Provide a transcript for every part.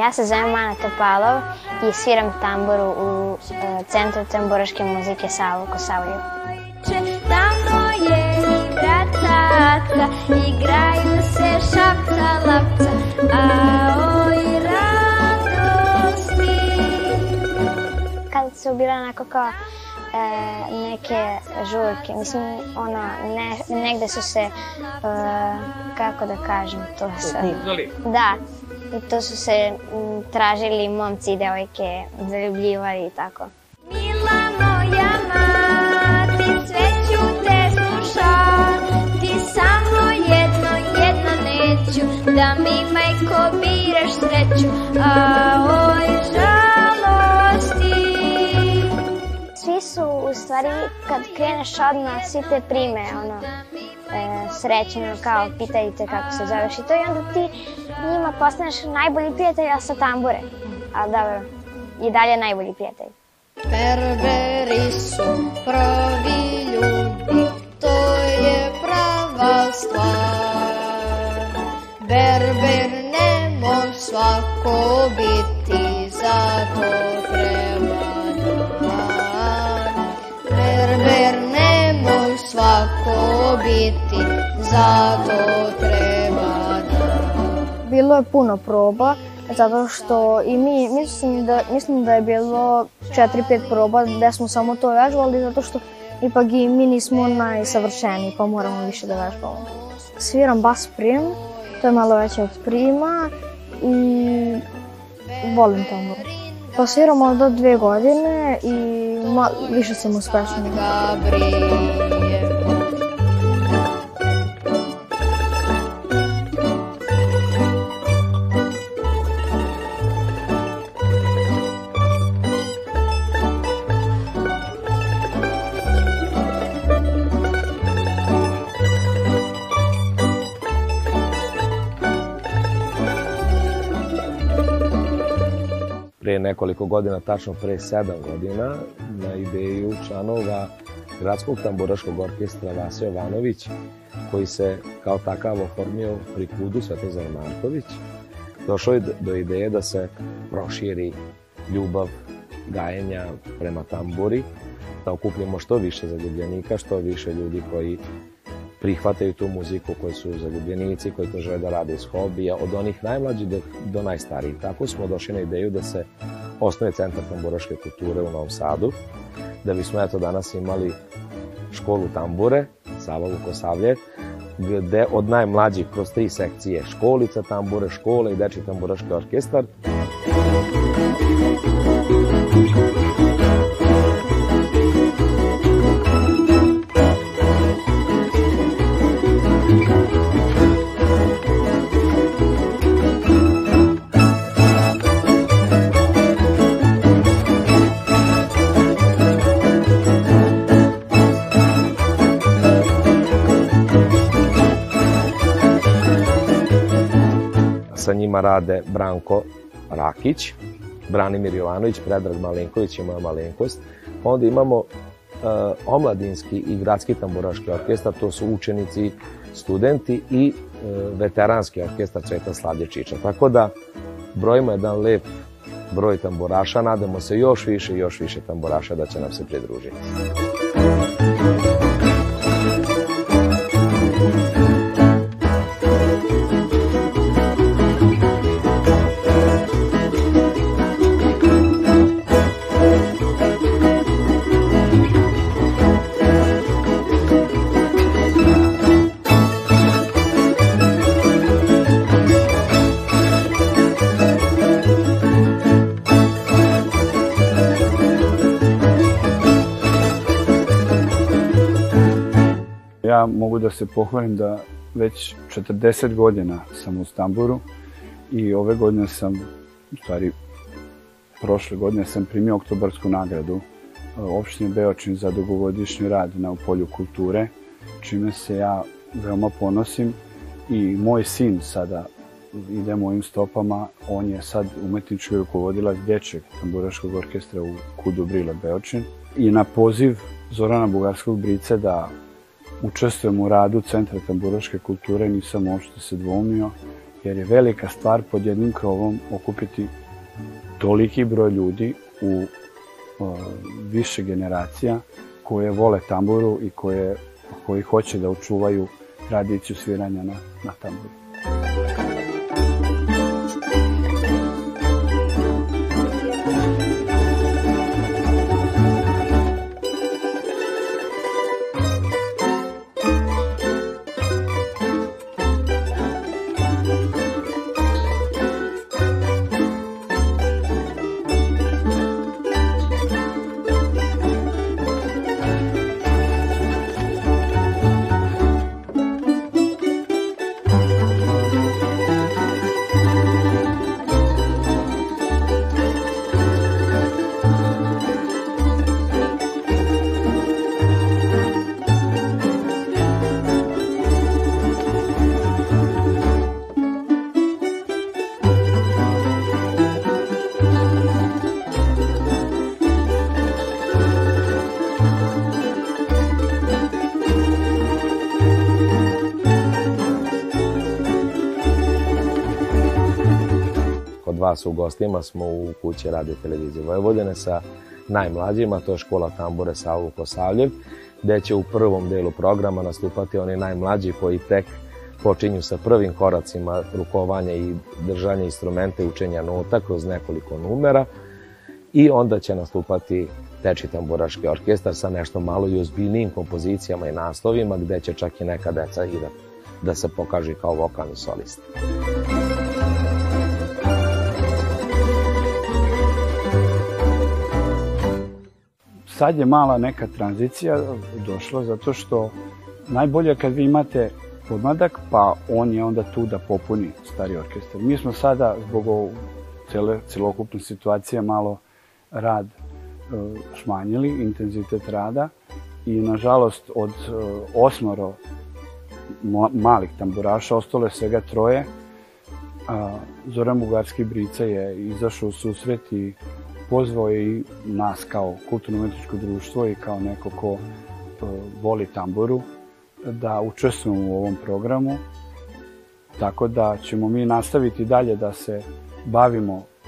Ja se zovem Mana Topalov i sviram tamburu u uh, Centru tamburaške muzike Savo Kosavlju. Tamo je i vrataca, igraju se šapca, lapca, a oj radosti. Kad su bila onako kao e, neke žurke, mislim, ono, ne, negde su se, e, kako da kažem, to sad... Da, to su se m, tražili momci i devojke, zaljubljivali i tako. Mila moja mati, sve ću te slušati, samo jedno, jedno neću, da mi majko biraš sreću, a oj žalosti. Svi su, u stvari, kad kreneš odmah, svi te prime, ono, srećeno, kao pitaju te kako se zoveš i to i onda ti njima postaneš najbolji prijatelj, a sa tambure. Ali dobro, i dalje najbolji prijatelj. Berberi su pravi ljudi, to je prava stvar. Berber ne može svako biti, zato treba svako biti, zato treba dar. Bilo je puno proba, zato što i mi, mislim da, mislim da je bilo 4-5 proba gde smo samo to vežbali, zato što ipak i mi nismo najsavršeniji, pa moramo više da vežbamo. Sviram bas prim, to je malo veće od prima i volim tamburu. Pa sviramo do dve godine i ma, više sam uspešna. Gabriel. Nekoliko godina, tačno pre sedam godina, na ideju članova Gradskog tamburaškog orkestra Vasa Jovanović, koji se kao takav oformio pri kudu Svetozar Marković, došao je do ideje da se proširi ljubav gajenja prema tamburi, da okupljamo što više zaljubljenika, što više ljudi koji prihvataju tu muziku, koji su zaljubljenici, koji to žele da rade iz hobija, od onih najmlađih do, do najstarijih. Tako smo došli na ideju da se osnoje Centar tamburaške kulture u Novom Sadu, da bismo eto danas imali školu tambure, Sava Vukosavlje, gde od najmlađih kroz tri sekcije školica tambure, škole i deči tamburaški orkestar. Sa njima rade Branko Rakić, Branimir Jovanović, Predrag Malenković i moja malenkost. Onda imamo uh, omladinski i gradski tamburaški orkestar, to su učenici, studenti i uh, veteranski orkestar Cveta Slavlje Čiča. Tako da brojimo jedan lep broj tamburaša, nadamo se još više i još više tamburaša da će nam se pridružiti. Mogu da se pohvalim da već 40 godina sam u Stamburu i ove godine sam, u stvari prošle godine sam primio oktobarsku nagradu e, opštine Beočin za dugogodišnji rad na polju kulture, čime se ja veoma ponosim i moj sin sada ide mojim stopama, on je sad umetnički rukovodilac dječjeg tamburaškog orkestra u Kudu Brile Beočin i na poziv Zorana Bugarskog Brice da učestvujem u radu Centra tamburaške kulture, nisam uopšte se dvomio jer je velika stvar pod jednim krovom okupiti toliki broj ljudi u o, više generacija koje vole tamburu i koje, koji hoće da očuvaju tradiciju sviranja na, na tamburu. Vas u gostima smo u kući Radio Televizije Vojvodine sa najmlađima, to je škola tambure Savu Kosavljev, gde će u prvom delu programa nastupati oni najmlađi koji tek počinju sa prvim koracima rukovanja i držanja instrumenta i učenja nota kroz nekoliko numera i onda će nastupati Teči tamburaški orkestar sa nešto malo i ozbiljnijim kompozicijama i naslovima gde će čak i neka deca i da, da se pokaže kao vokalni solisti. Sad je mala neka tranzicija došla zato što najbolje kad vi imate podmladak, pa on je onda tu da popuni stari orkestar. Mi smo sada, zbog cele, celokupne situacije, malo rad e, šmanjili, intenzitet rada i nažalost od e, osmoro malih tamburaša ostalo je svega troje. Zoran Bugarski Brica je izašao u susret i pozvao je i nas kao kulturno-umetničko društvo i kao neko ko e, voli tamburu da učestvujemo u ovom programu. Tako da ćemo mi nastaviti dalje da se bavimo e,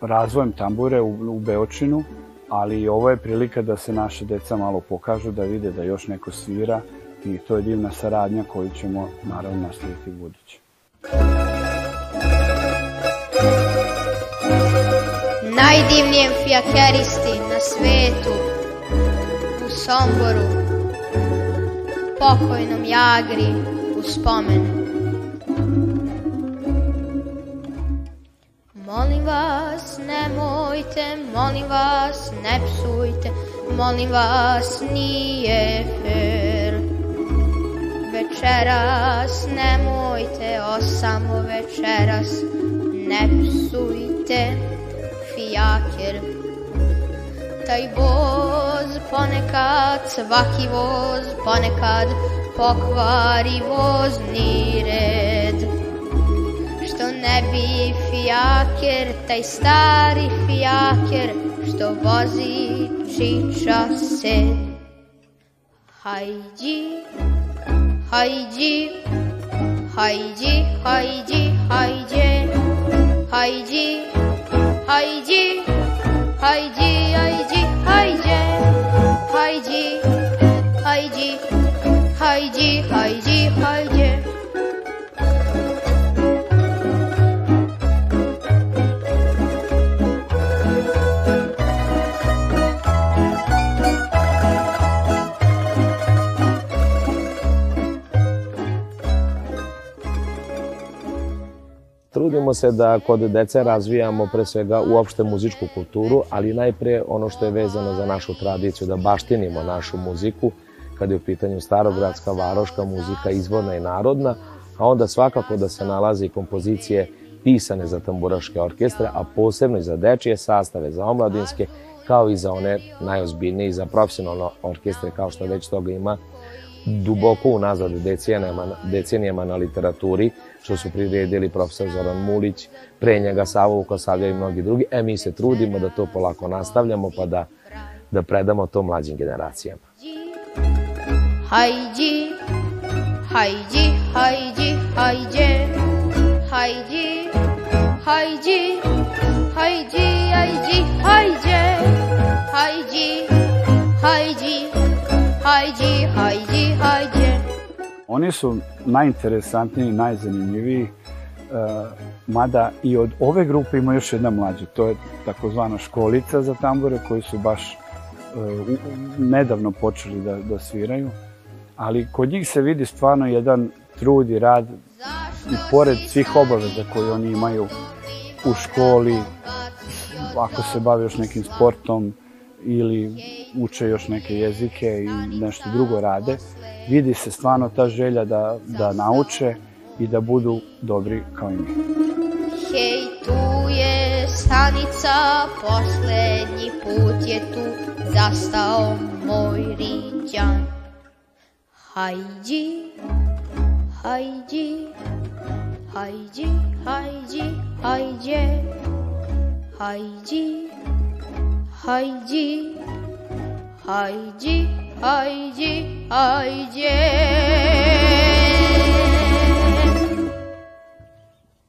razvojem tambure u, Beočinu, ali ovo je prilika da se naše deca malo pokažu, da vide da još neko svira i to je divna saradnja koju ćemo naravno nastaviti u buduće. Najdivnijem fijakeristi na svetu, u Somboru, pokojnom Jagri u spomen. Molim vas, nemojte, molim vas, ne psujte, molim vas, nije fer. Večeras nemojte, osamo večeras, ne psujte fijaker Taj voz ponekad, svaki voz ponekad pokvari vozni red. Što ne bi fijaker, taj stari fijaker Što vozi čiča se. Hajdi, hajdi, hajdi, hajdi, hajdi, hajdi, Haydi, haydi, haydi, haydi, haydi, haydi, Trudimo se da kod dece razvijamo pre svega uopšte muzičku kulturu, ali najpre ono što je vezano za našu tradiciju, da baštinimo našu muziku, kada je u pitanju starogradska, varoška muzika, izvorna i narodna, a onda svakako da se nalaze i kompozicije pisane za tamburaške orkestre, a posebno i za dečije sastave, za omladinske, kao i za one najozbiljnije i za profesionalne orkestre, kao što već toga ima duboko unazad decenijama, decenijama na literaturi, što su priredili profesor Zoran Mulić, pre njega Savo Vukosavlja i mnogi drugi. E, mi se trudimo da to polako nastavljamo, pa da, da predamo to mlađim generacijama. Hajdi, hajdi, hajdi, hajde, hajdi, hajdi, hajdi, hajdi, hajde, hajdi, hajdi, hajdi, hajdi haydi. Oni su najinteresantniji, najzanimljiviji, uh, mada i od ove grupe ima još jedna mlađa. To je takozvana školica za tambure koji su baš uh, nedavno počeli da, da sviraju. Ali kod njih se vidi stvarno jedan trud i rad i pored svih obaveza koje oni imaju u školi, ako se bave još nekim sportom ili uče još neke jezike i nešto drugo rade, vidi se stvarno ta želja da, da nauče i da budu dobri kao i mi. Hej, tu je stanica, poslednji put je tu zastao moj riđan. Hajdi, hajdi, hajdi, hajdi, hajdi, hajdi, hajdi, hajdi, hajdi, hajdi.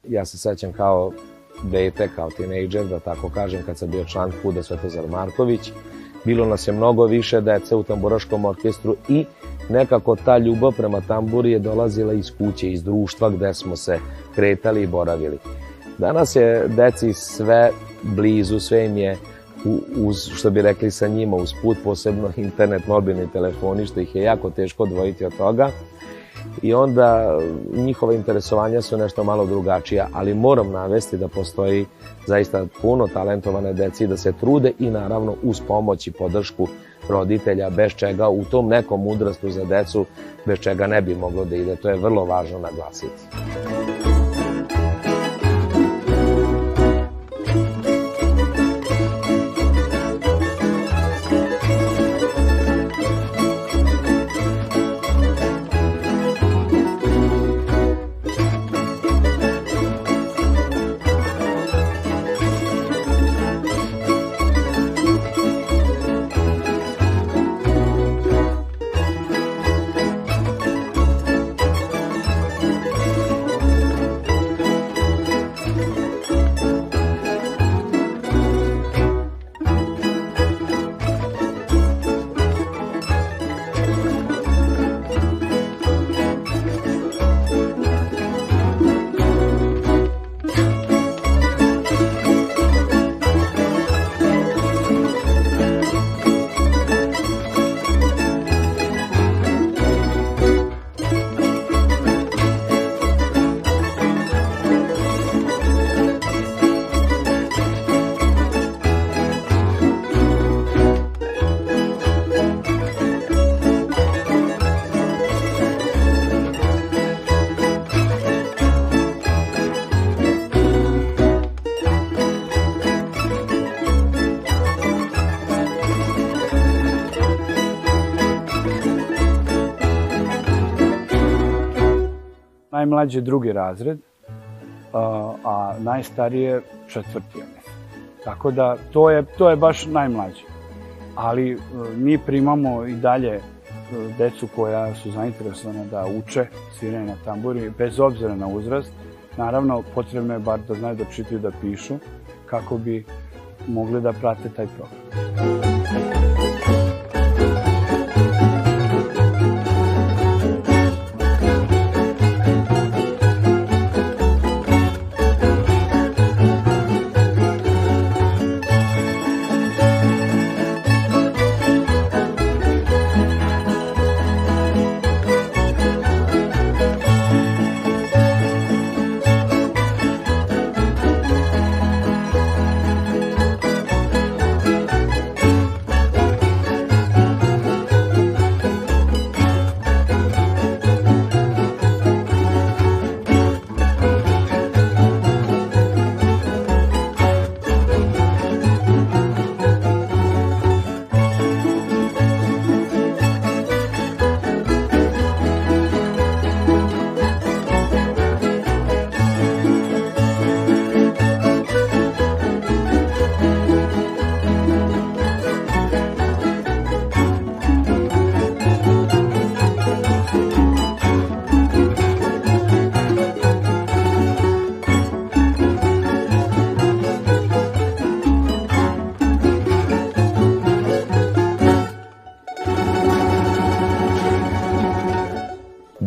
Ja se sećam kao dete, kao tinejdžer, da tako kažem, kad sam bio član Kuda Svetozar Marković, bilo nas je mnogo više dece u tamburaškom orkestru i nekako ta ljubav prema tamburi je dolazila iz kuće, iz društva gde smo se kretali i boravili. Danas je deci sve blizu, sve im je uz, što bi rekli sa njima, uz put, posebno internet, mobilni telefoni, što ih je jako teško odvojiti od toga i onda njihova interesovanja su nešto malo drugačija, ali moram navesti da postoji zaista puno talentovane deci da se trude i naravno uz pomoć i podršku roditelja, bez čega u tom nekom uzrastu za decu, bez čega ne bi moglo da ide. To je vrlo važno naglasiti. Najmlađi drugi razred, a, najstarije četvrti, ja mislim. Tako da to je, to je baš najmlađi. Ali e, mi primamo i dalje e, decu koja su zainteresovana da uče sviranje na tamburi, bez obzira na uzrast. Naravno, potrebno je bar da znaju da čitaju da pišu, kako bi mogli da prate taj program.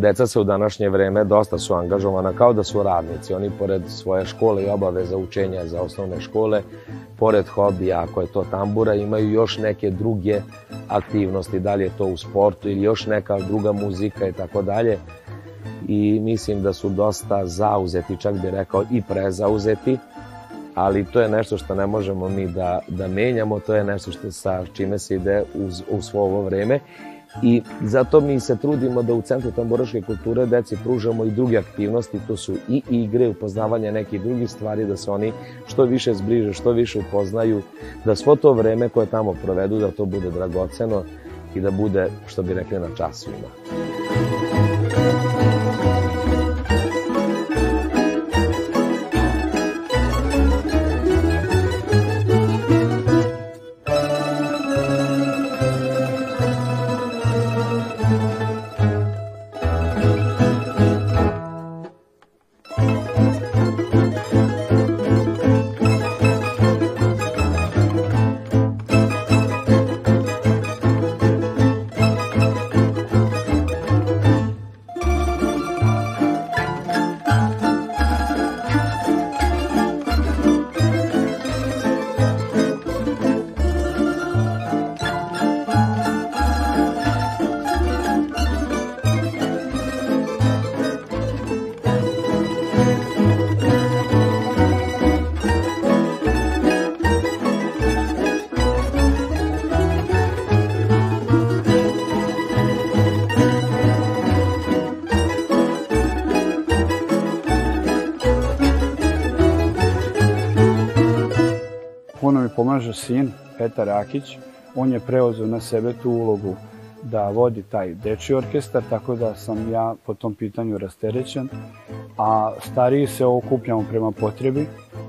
Deca se u današnje vreme dosta su angažovana kao da su radnici. Oni pored svoje škole i obaveza učenja za osnovne škole, pored hobija, ako je to tambura, imaju još neke druge aktivnosti, da li je to u sportu ili još neka druga muzika i tako dalje. I mislim da su dosta zauzeti, čak bih rekao i prezauzeti, ali to je nešto što ne možemo mi da, da menjamo, to je nešto što sa čime se ide uz, u svo ovo vreme i zato mi se trudimo da u Centru tamburaške kulture deci pružamo i druge aktivnosti, to su i igre, upoznavanje nekih drugih stvari, da se oni što više zbliže, što više upoznaju, da svo to vreme koje tamo provedu, da to bude dragoceno i da bude, što bi rekli, na časovima. Pomaže sin, Petar Rakić, on je preuzeo na sebe tu ulogu da vodi taj deči orkestar, tako da sam ja po tom pitanju rasterećen, a stariji se okupljamo prema potrebi.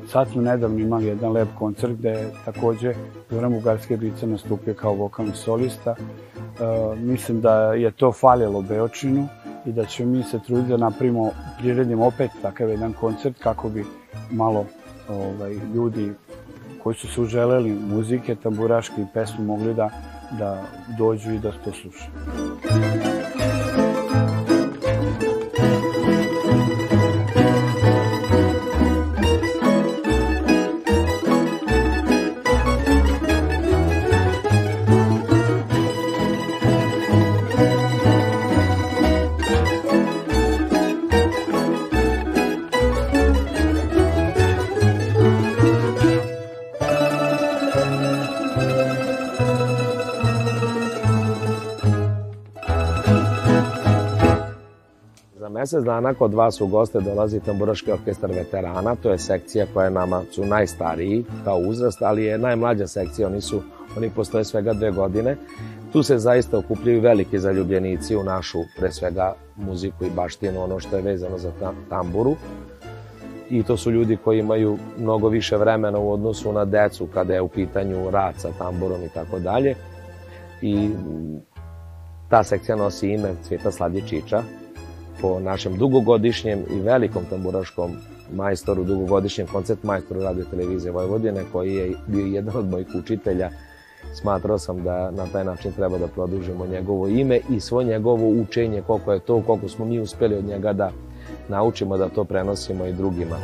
Sad smo nedavno imali jedan lep koncert gde je takođe Zoran Bugarske Bica nastupio kao vokalni solista. E, mislim da je to faljalo Beočinu i da ćemo mi se truditi da napravimo, priredimo opet takav jedan koncert kako bi malo ovaj, ljudi koji su se uželeli muzike, tamburaške i pesme mogli da, da dođu i da to slušaju. Mesec dana kod vas u goste dolazi Tamburaški orkestar veterana, to je sekcija koja nama su najstariji kao uzrast, ali je najmlađa sekcija, oni su oni postoje svega dve godine. Tu se zaista okupljaju veliki zaljubljenici u našu, pre svega, muziku i baštinu, ono što je vezano za tamburu. I to su ljudi koji imaju mnogo više vremena u odnosu na decu kada je u pitanju rad sa tamburom i tako dalje. I ta sekcija nosi ime Cveta Sladjičića, po našem dugogodišnjem i velikom tamburaškom majstoru, dugogodišnjem koncert majstoru radio televizije Vojvodine, koji je bio jedan od mojih učitelja. Smatrao sam da na taj način treba da produžimo njegovo ime i svo njegovo učenje, koliko je to, koliko smo mi uspeli od njega da naučimo da to prenosimo i drugima.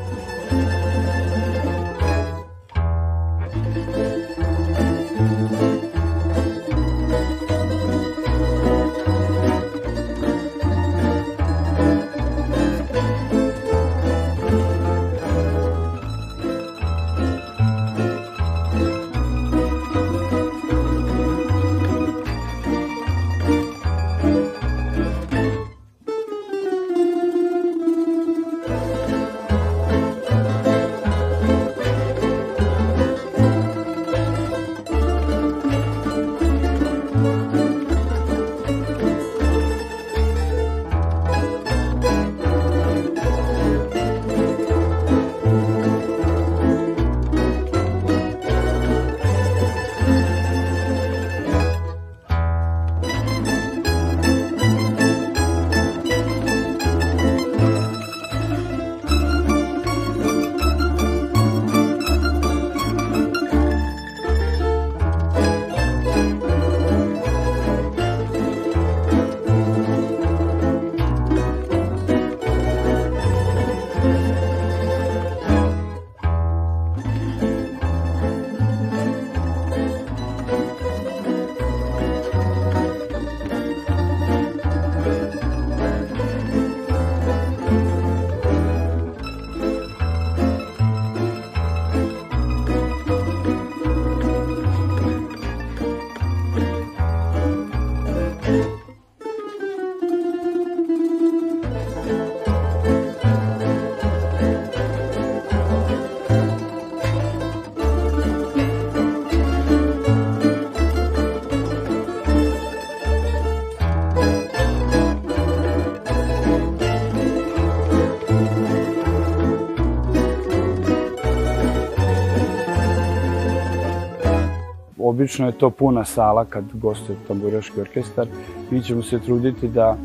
Obično je to puna sala kad gostuje tamburaški orkestar. Mi ćemo se truditi da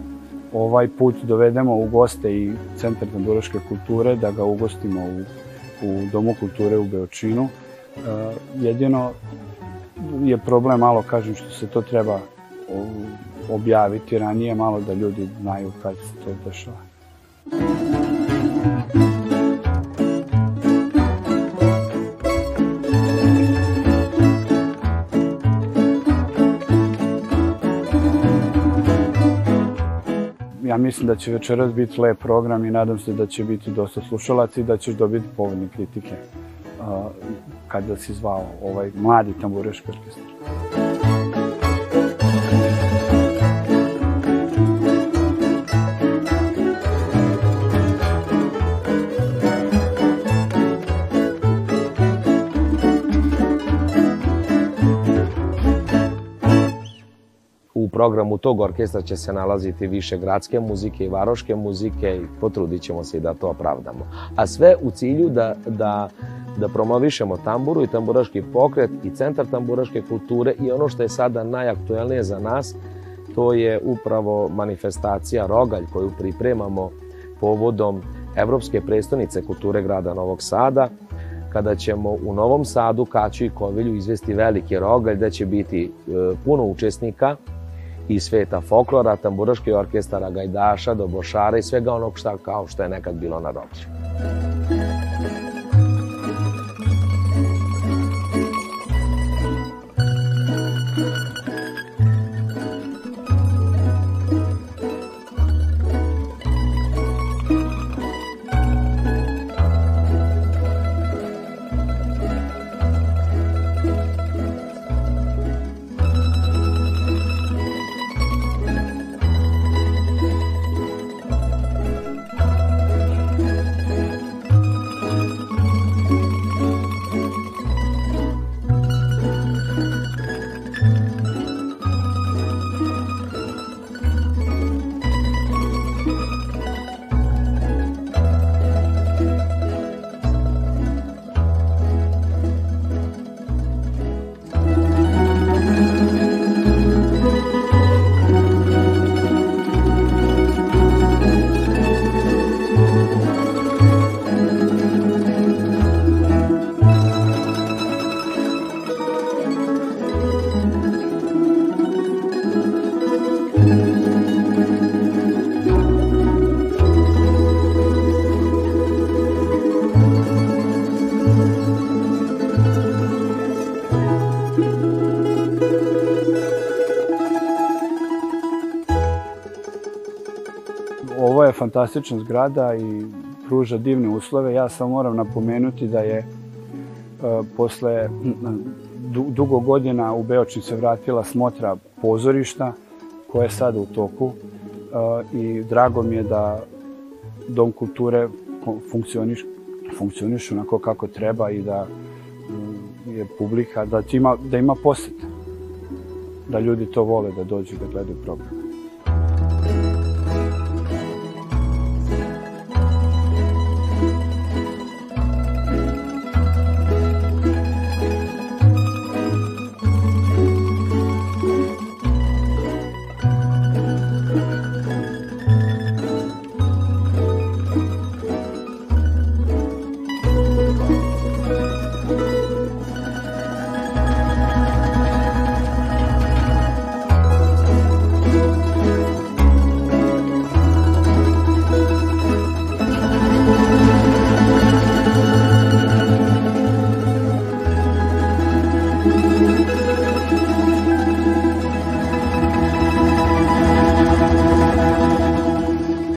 ovaj put dovedemo u goste i Centar tamburaške kulture, da ga ugostimo u, u Domu kulture u Beočinu. E, jedino je problem malo, kažem, što se to treba objaviti ranije, malo da ljudi znaju kad se to dešava. Ja mislim da će večeras biti lep program i nadam se da će biti dosta slušalaca i da ćeš dobiti povoljne kritike kada si zvao ovaj mladi tambureški orkestar. Programu tog orkestra će se nalaziti više gradske muzike i varoške muzike i potrudit ćemo se i da to opravdamo. A sve u cilju da, da, da promovišemo tamburu i tamburaški pokret i centar tamburaške kulture i ono što je sada najaktuelnije za nas, to je upravo manifestacija Rogalj koju pripremamo povodom Evropske prestonice kulture grada Novog Sada, kada ćemo u Novom Sadu, Kaću i Kovilju izvesti veliki rogalj, da će biti e, puno učesnika, i sveta folklora, tamburaških orkestara, gajdaša, dobošara i svega onog šta kao što je nekad bilo na roblju. Fantastična zgrada i pruža divne uslove. Ja sam moram napomenuti da je e, posle dugo godina u Beočin se vratila smotra pozorišta koja je sada u toku e, i drago mi je da Dom kulture funkcioniš, funkcioniš onako kako treba i da mm, je publika, da ima, da ima poseta, da ljudi to vole da dođu da gledaju program.